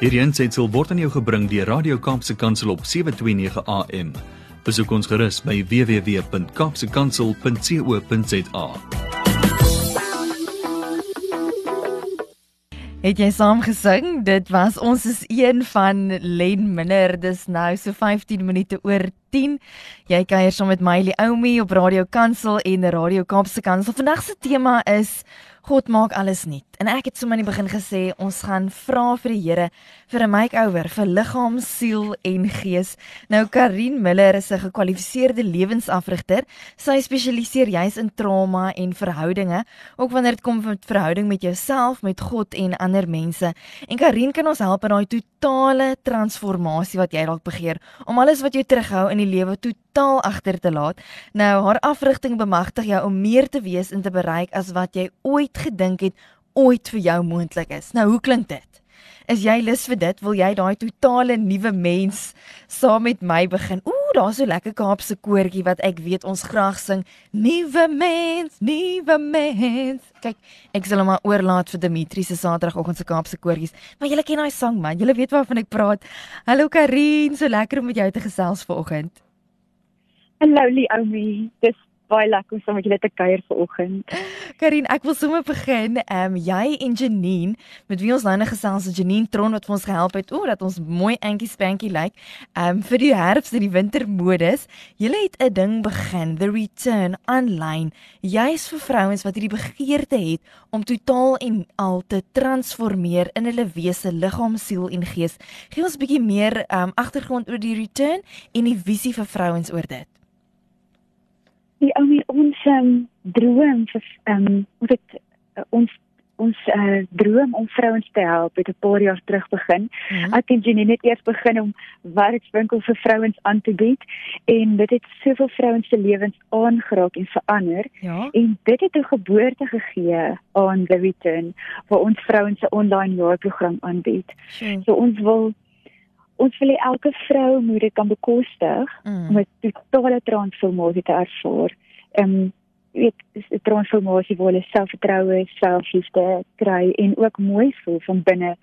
Hierdie aanseit word aan jou gebring deur Radio Kaapse Kansel op 7:29 AM. Besoek ons gerus by www.kapsekansel.co.za. Het jy saam gesing? Dit was ons is een van Len Miller. Dis nou so 15 minute oor 10. Jy kuier saam met Mylie Oumi op Radio Kansel en Radio Kaapse Kansel. Vandag se tema is God maak alles nuut. En ek het sommer in die begin gesê ons gaan vra vir die Here vir 'n makeover vir liggaam, siel en gees. Nou Karin Miller is 'n gekwalifiseerde lewensafrigter. Sy spesialiseer juis in trauma en verhoudinge, ook wanneer dit kom met verhouding met jouself, met God en ander mense. En Karin kan ons help in daai totale transformasie wat jy dalk begeer om alles wat jou terughou in die lewe totaal agter te laat. Nou haar afrigting bemagtig jou om meer te wees en te bereik as wat jy ooit gedink het ooit vir jou moontlik is. Nou hoe klink dit? Is jy lus vir dit? Wil jy daai totale nuwe mens saam met my begin? Ooh, daar's so lekker Kaapse koortjie wat ek weet ons graag sing. Nuwe mens, nuwe mens. Kyk, ek sal hom maar oorlaat vir Dimitri se Saterdagoggend se Kaapse koortjies. Maar julle ken daai sang man. Julle weet waarvan ek praat. Hallo Karin, so lekker om met jou te gesels vanoggend. Hallo Liomi. Dis baie lekker om saam met julle te kuier vanoggend. Karin, ek wil sommer begin. Ehm um, jy en Janine, met wie ons nou net gesels het, Janine Tron wat vir ons gehelp het, o, dat ons mooi antjie spankie lyk. Ehm um, vir die herfs en die wintermodus. Julle het 'n ding begin, The Return online. Jy's vir vrouens wat hierdie begeerte het om totaal en al te transformeer in hulle wese, liggaam, siel en gees. Gee ons 'n bietjie meer ehm um, agtergrond oor die Return en die visie vir vrouens oor dit die ou ons um, droom vir um, moet dit uh, ons ons uh, droom om vrouens te help het 'n paar jaar terug begin. Mm -hmm. Ek en Jenny het eers begin om werkswinkel vir vrouens aan te bied en dit het soveel vrouens se lewens aangeraak en verander. Ja. En dit het 'n geboorte gegee aan The Return waar ons vrouens se online jaarprogram aanbied. Sure. So ons wil ons wil elke vrou moet dit kan bekostig mm. om 'n totale transformasie te ervaar. Ehm um, weet 'n transformasie waar hulle selfvertroue, selfliefde kry en ook mooi voel van binne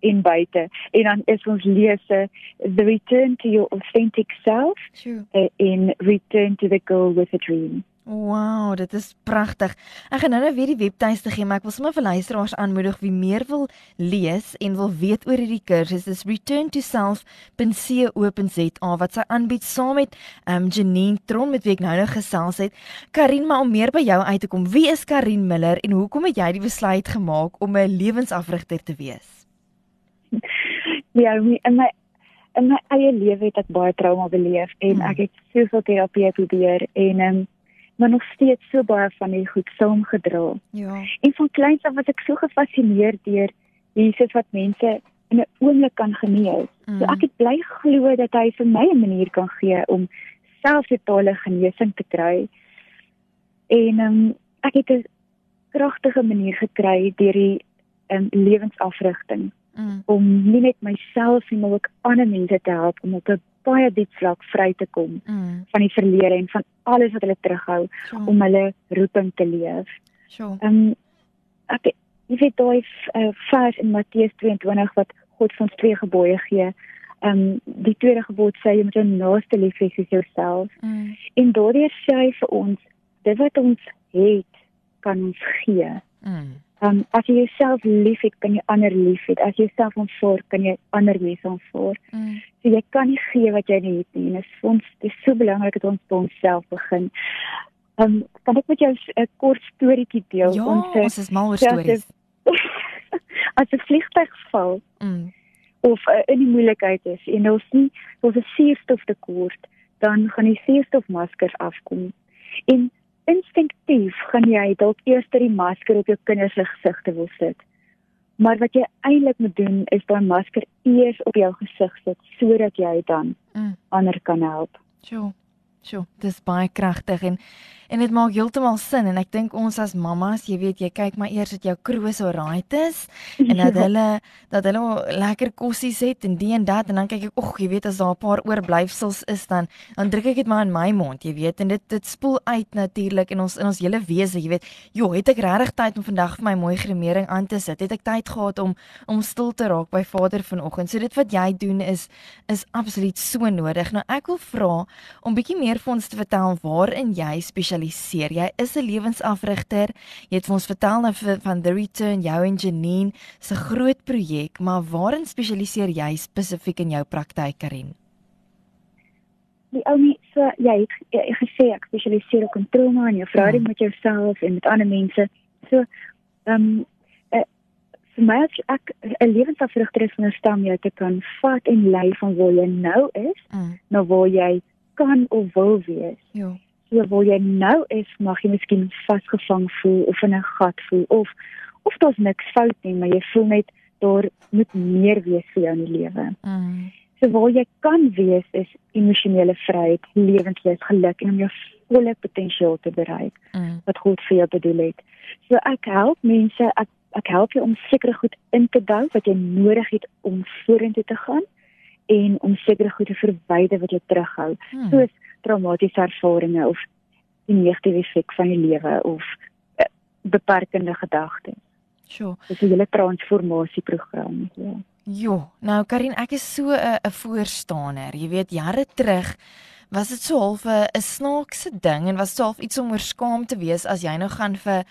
en buite. En dan is ons lese the return to your authentic self True. Uh, in return to the girl with a dream. Wow, dit is pragtig. Ek gaan nou-nou weer die webtuiste gee, maar ek wil sommer vir luisteraars aanmoedig wie meer wil lees en wil weet oor hierdie kursus. Dis return to self.co.za wat sy aanbied saam met um Janine Tron met wie ek nou-nou gesels het. Karin, maar om meer by jou uit te kom, wie is Karin Miller en hoekom het jy die besluit gemaak om 'n lewensafrigter te wees? Ja, in my in my eie lewe het ek baie trauma beleef en hmm. ek het soveel terapie probeer en um maar nog steeds so baie van die goed saamgedra. Ja. En van kleins af was ek so gefassineerd deur Jesus wat mense in 'n oomblik kan genees. Mm. So ek het bly glo dat hy vir my 'n manier kan gee om selfsitale genesing te kry. En um, ek het 'n kragtige manier gekry deur die um, lewensafrigting mm. om nie net myself nie maar ook ander mense te help om op 'n baie diep vlak vry te kom mm. van die verlede en van alles wat hulle terughou sure. om hulle roeping te leef. Sure. Ehm um, ek jy weet daai uh, vers in Matteus 22 wat God vir ons twee gebooie gee. Ehm um, die tweede gebod sê jy moet jou naaste lief hê soos jouself. Mm. En daardeur sê hy vir ons dit wat ons het kan ons gee. Mm. Um, as jy jouself liefhet, kan jy ander liefhet. As jy jouself ontvoer, kan jy ander mense ontvoer. Mm. So jy kan nie gee wat jy nie het nie. Dit is ons dit is so belangrik dat ons by onsself begin. Um, kan ek met jou 'n kort storieetjie deel? Ja, ons, ons is mal oor stories. as 'n vliegtuig val mm. of uh, in die moeilikheid is en ons nie ons 'n suurstoftekort, dan gaan die suurstofmaskers afkom. En instinktief gaan jy dalk eers die masker op jou kinders se gesigte wil sit. Maar wat jy eintlik moet doen is daai masker eers op jou gesig sit sodat jy dan mm. ander kan help. Jo. Sjoe, dis baie kragtig en en dit maak heeltemal sin en ek dink ons as mammas, jy weet, jy kyk maar eers dat jou kroos alright is en dat hulle dat hulle lekker kossies het en die en dat en dan kyk ek, "Ag, jy weet as daar 'n paar oorblyfsels is dan dan druk ek dit maar in my mond, jy weet, en dit dit spoel uit natuurlik in ons in ons hele wese, jy weet. Jo, het ek regtig tyd om vandag vir my mooi gremering aan te sit? Het ek tyd gehad om om stil te raak by Vader vanoggend? So dit wat jy doen is is absoluut so nodig. Nou ek wil vra om bietjie meer vir ons te vertel waarin jy spesialiseer. Jy is 'n lewensafrigter. Jy het vir ons vertel nou van The Return, jou en Janine se groot projek, maar waarin spesialiseer jy spesifiek in jou praktyk, Karin? Die ou nie so jy het gesê ek spesialiseer op trauma en jou verhouding hmm. met jouself en met ander mense. So ehm um, vir my as ek 'n lewensafrigter is van 'n stam jy te kan vat en lei van waar jy nou is mm. na waar jy kan of wil wees. Ja. So waar jy nou is, mag jy miskien vasgevang voel of in 'n gat voel of of daar's niks fout nie, maar jy voel net daar moet meer wees vir jou in die lewe. Mm. So waar jy kan wees is emosionele vryheid, lewenslus, geluk en om jou volle potensiaal te bereik mm. wat God vir jou bedoel het. So ek help mense, ek ek help jou om sekere goed in te bou wat jy nodig het om vorentoe te gaan en om sekere goed te verwyder wat jou terughou hmm. soos traumatiese ervarings of die negatiewe effek van die lewe of uh, beperkende gedagtes. Sjoe. Dis 'n hele transformasieprogram, ja. Jo, nou Karin, ek is so 'n 'n voorstander. Jy weet, jare terug was dit so half 'n snaakse ding en was so half iets om oor skaam te wees as jy nou gaan vir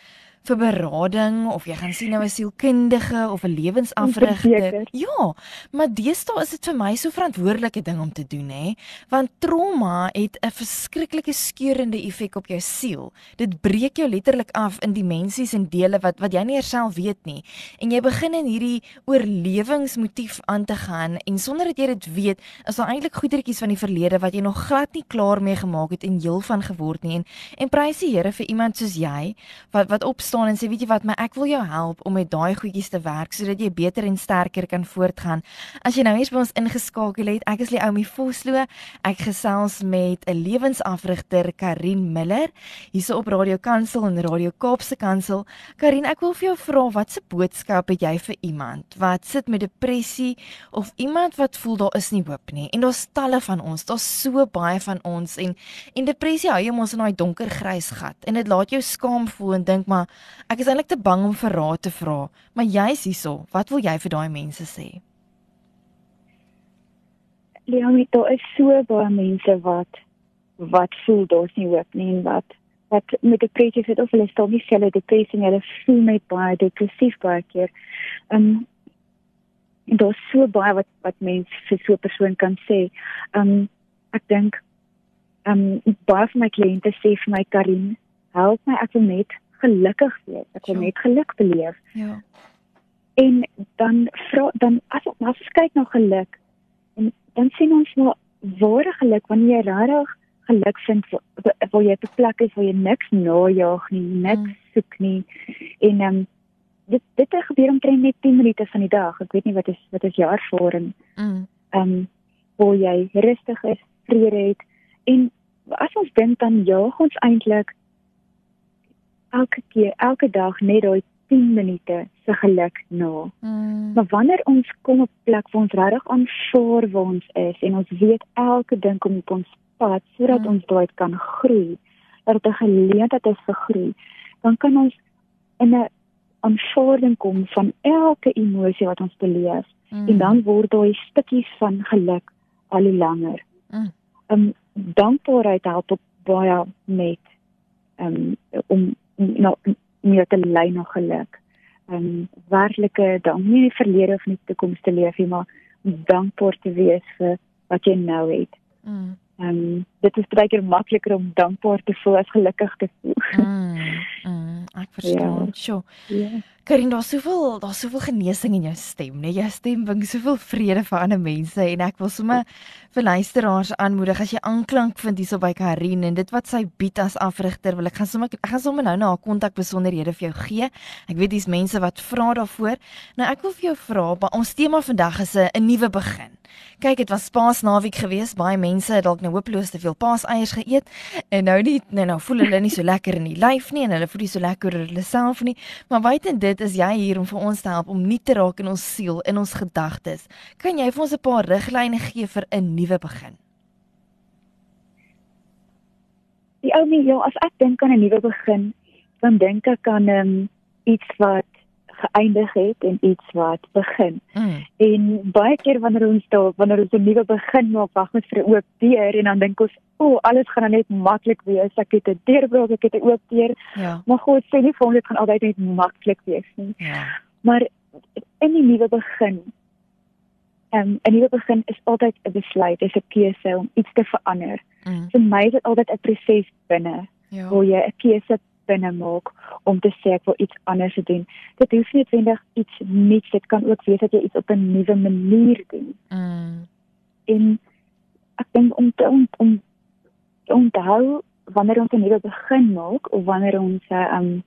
vir berading of jy gaan sien nou 'n sielkundige of 'n lewensafrigter. Ja, maar deesdae is dit vir my so verantwoordelike ding om te doen hè, want trauma het 'n verskriklike skeurende effek op jou siel. Dit breek jou letterlik af in dimensies en dele wat wat jy nie self weet nie. En jy begin in hierdie oorlewingsmotief aan te gaan en sonder dat jy dit weet, is daar eintlik goedertjies van die verlede wat jy nog glad nie klaar mee gemaak het en heel van geword nie. En, en prys die Here vir iemand soos jy wat wat op staan en sê weet jy wat my ek wil jou help om met daai goedjies te werk sodat jy beter en sterker kan voortgaan. As jy nou eens by ons ingeskakel het, ek is Leoumi Vosloo. Ek gesels met 'n lewensafrigter Karin Miller hierso op Radio Kansel en Radio Kaapse Kansel. Karin, ek wil vir jou vra watse boodskap het jy vir iemand wat sit met depressie of iemand wat voel daar is nie hoop nie. En daar's talle van ons, daar's so baie van ons en en depressie hou jou mos in daai donker grys gat en dit laat jou skaam voel en dink maar Ek is eintlik te bang om vir raad te vra, maar jy's hierso. Wat wil jy vir daai mense sê? Leonie, daar is so baie mense wat wat voel daar's nie hoop nie en wat wat met depressie het of hulle stel nie selle depressie nie, hulle voel net baie depressief baie keer. Um en daar's so baie wat wat mense vir so 'n persoon kan sê. Um ek dink um baie van my kliënte sê vir my Karin, help my ek wil net gelukkig wees. Ek wil ja. net geluk beleef. Ja. En dan vra dan as ons kyk na geluk en dan sien ons maar ware geluk wanneer jy regtig geluk vind waar jy op 'n plek is waar jy niks najaag nie, niks mm. soek nie. En ehm um, dit dit gebeur omtrent net 10 minute van die dag. Ek weet nie wat is wat is jou ervaring. Mm. Ehm um, waar jy rustig is, vrede het en as ons dink dan jaag ons eintlik elke keer elke dag net daai 10 minute se geluk na. Mm. Maar wanneer ons kom op 'n plek waar ons regtig aanvaar waar ons is en ons weet elke ding kom op ons pad sodat mm. ons daai kan groei, dat dit 'n geleentheid is vir groei, dan kan ons in 'n aanvaarding kom van elke emosie wat ons beleef mm. en dan word daai stukkies van geluk al hoe langer. Mm. Um dankbaarheid help op baie met um om nou meer te lei na geluk. Ehm um, werklike dank nie die verlede of nie die toekoms te leef nie, maar dankbaar te wees vir wat jy nou het. Mm. Ehm um, dit is baie makliker om dankbaar te voel as gelukkig te voel. Mm. Mm. Ek verstaan. Ja. Sjoe. Ja. Karin, daar's soveel, daar's soveel genesing in jou stem, né? Jou stem bring soveel vrede vir ander mense en ek wil sommer vir luisteraars aanmoedig as jy aanklank vind hierso by Karin en dit wat sy bied as afrigter, wil ek gaan sommer ek gaan sommer nou na haar kontak besonderhede vir jou gee. Ek weet dis mense wat vra daarvoor. Nou ek wil vir jou vra, ons tema vandag is 'n nuwe begin. Kyk, dit was Paasnaweek geweest. Baie mense het dalk nou hopeloos te veel paaseiers geëet en nou nie nou, nou voel hulle nie so lekker in die lyf nie en hulle voel nie so lekker oor hulle self nie. Maar buiten dit is jy hier om vir ons te help om nie te raak in ons siel, in ons gedagtes. Kan jy vir ons 'n paar riglyne gee vir 'n nuwe begin? Die ou mens, ja, as ek dink aan 'n nuwe begin, dan dink ek aan um, iets wat geëindig het en iets wat begin. Mm. En baie keer wanneer ons daar wanneer ons 'n nuwe begin maak, wag ons vir 'n oop deur en dan dink ons, "O, oh, alles gaan net maklik wees. Ek het 'n deurbreek, ek het 'n oop deur." Ja. Maar God sê nie vir ons dit gaan altyd net maklik wees nie. Ja. Maar in die nuwe begin, um, 'n nuwe begin is altyd 'n besluit, is 'n keuse om iets te verander. Mm. Vir my is dit altyd 'n proses binne ja. waar jy 'n keuse binne maak om te sê ek wil iets anders doen. Dit hoef nie noodwendig iets nuuts, dit kan ook wees dat jy iets op 'n nuwe manier doen. Mm. En ek dink om te om, om te onthou wanneer ons 'n nuwe begin maak of wanneer ons 'n um,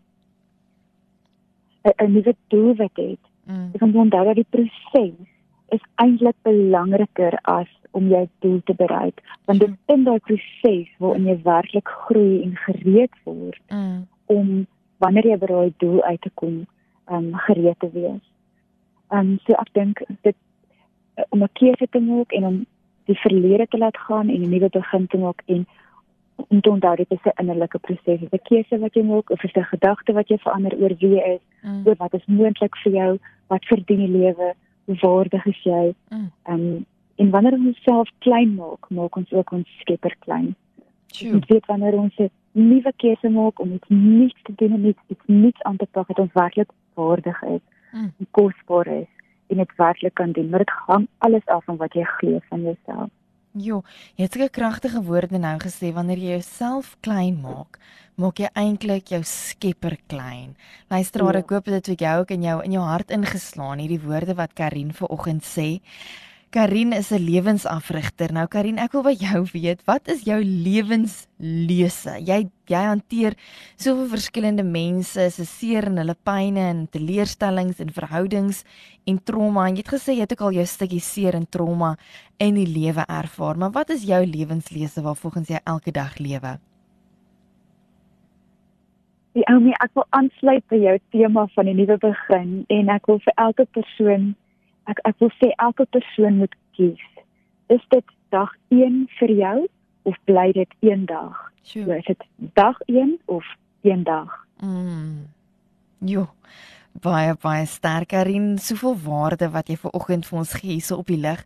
'n nuwe doel het, mm. om te onthou dat die proses is eintlik belangriker as om jou doel te bereik want dit in daai proses waarin jy werklik groei en gereed word mm. om wanneer jy by daai doel uit te kom um gereed te wees. Um so ek dink dit om 'n keuse te maak en om die verlede te laat gaan en 'n nuwe begin te maak en om te onthou dit is 'n innerlike proses. Dit is 'n keuse wat jy maak of is 'n gedagte wat jy verander oor wie jy is, mm. oor wat is moontlik vir jou, wat verdien die lewe, hoe waardig is jy? Mm. Um En wanneer ons onsself klein maak, maak ons ook ons Skepper klein. Ons weet wanneer ons 'n nuwe keuse maak om iets nuuts te doen en iets, iets nuuts aan te pak, het ons werklik waardig is, mm. kosbaar is en dit werklik kan doen. Maar dit hang alles af van wat jy glo van jouself. Jo, jy het 'n kragtige woorde nou gesê wanneer jy jouself klein maak, maak jy eintlik jou Skepper klein. Luisteraar, ja. ek hoop dit het vir jou ook in jou in jou hart ingeslaan hierdie woorde wat Karin vanoggend sê. Karin is 'n lewensafrigter. Nou Karin, ek wil by jou weet, wat is jou lewenslese? Jy jy hanteer soveel verskillende mense se seer en hulle pyne en teleurstellings en verhoudings en trauma. En jy het gesê jy het ook al jou stukkie seer en trauma in die lewe ervaar, maar wat is jou lewenslese waar volgens jy elke dag lewe? Die ou my, ek wil aansluit by jou tema van die nuwe begin en ek wil vir elke persoon ek ek wil sê elke persoon moet kies. Is dit dag 1 vir jou of bly dit een dag? Sure. So, is dit dag 1 of een dag? Mm. Jo. Baie baie sterker en soveel waarde wat jy ver oggend vir ons gee hier op die lig.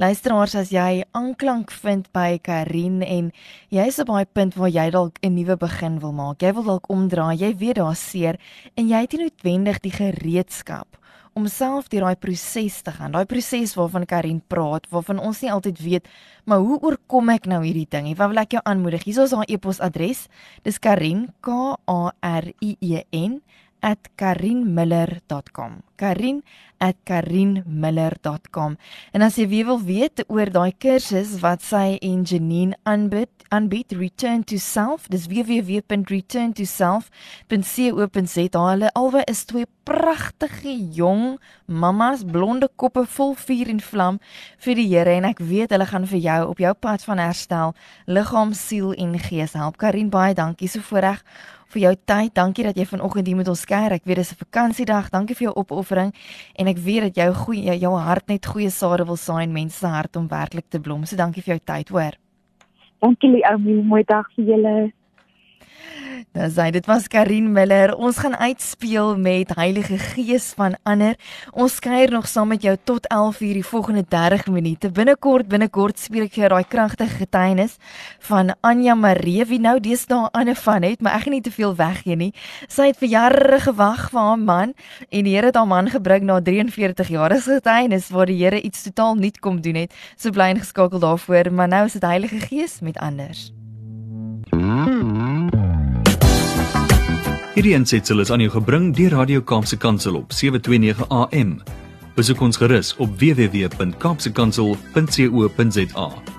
Luisteraars, as jy aanklank vind by Karin en jy is op daai punt waar jy dalk 'n nuwe begin wil maak. Jy wil dalk omdraai. Jy weet daar's seer en jy het nie noodwendig die gereedskap om self deur daai proses te gaan. Daai proses waarvan Karin praat, waarvan ons nie altyd weet, maar hoe oorkom ek nou hierdie ding? Wat wil ek jou aanmoedig? Hier is haar e-posadres. Dis Karin K A R I E N @karinmiller.com. karin@karinmiller.com. En as jy wil weet oor daai kursus wat sy en Janine aanbied, aanbied Return to Self, dis www.returntoself.co.za. Hulle albei is twee pragtige jong mammas, blonde koppe vol vuur en vlam vir die Here en ek weet hulle gaan vir jou op jou pad van herstel, liggaam, siel en gees help. Karin, baie dankie so voorreg vir jou tyd. Dankie dat jy vanoggend hier met ons kuier. Ek weet dis 'n vakansiedag. Dankie vir jou opoffering en ek weet dat jou goeie jou hart net goeie sade wil saai in mense se hart om werklik te blom. So dankie vir jou tyd, hoor. Dankie, ou, mooi dag vir julle. Dan sê dit was Karin Miller. Ons gaan uitspeel met Heilige Gees van ander. Ons kuier nog saam met jou tot 11:00 die volgende 30 minute. Binnekort, binnekort speel ek vir jou daai kragtige getuienis van Anja Maree wie nou deesdae aan van het, maar ek gaan nie te veel weggee nie. Sy het vir jare gewag vir haar man en die Here het haar man gebring na 43 jaar se getuienis waar die Here iets totaal nuut kom doen het. So bly ingeskakel daarvoor, maar nou is dit Heilige Gees met anders. Mm -hmm. Hierdie ensitsel is aan jou gebring deur Radio Kaapse Kansel op 729 AM. Besoek ons gerus op www.kaapsekansel.co.za.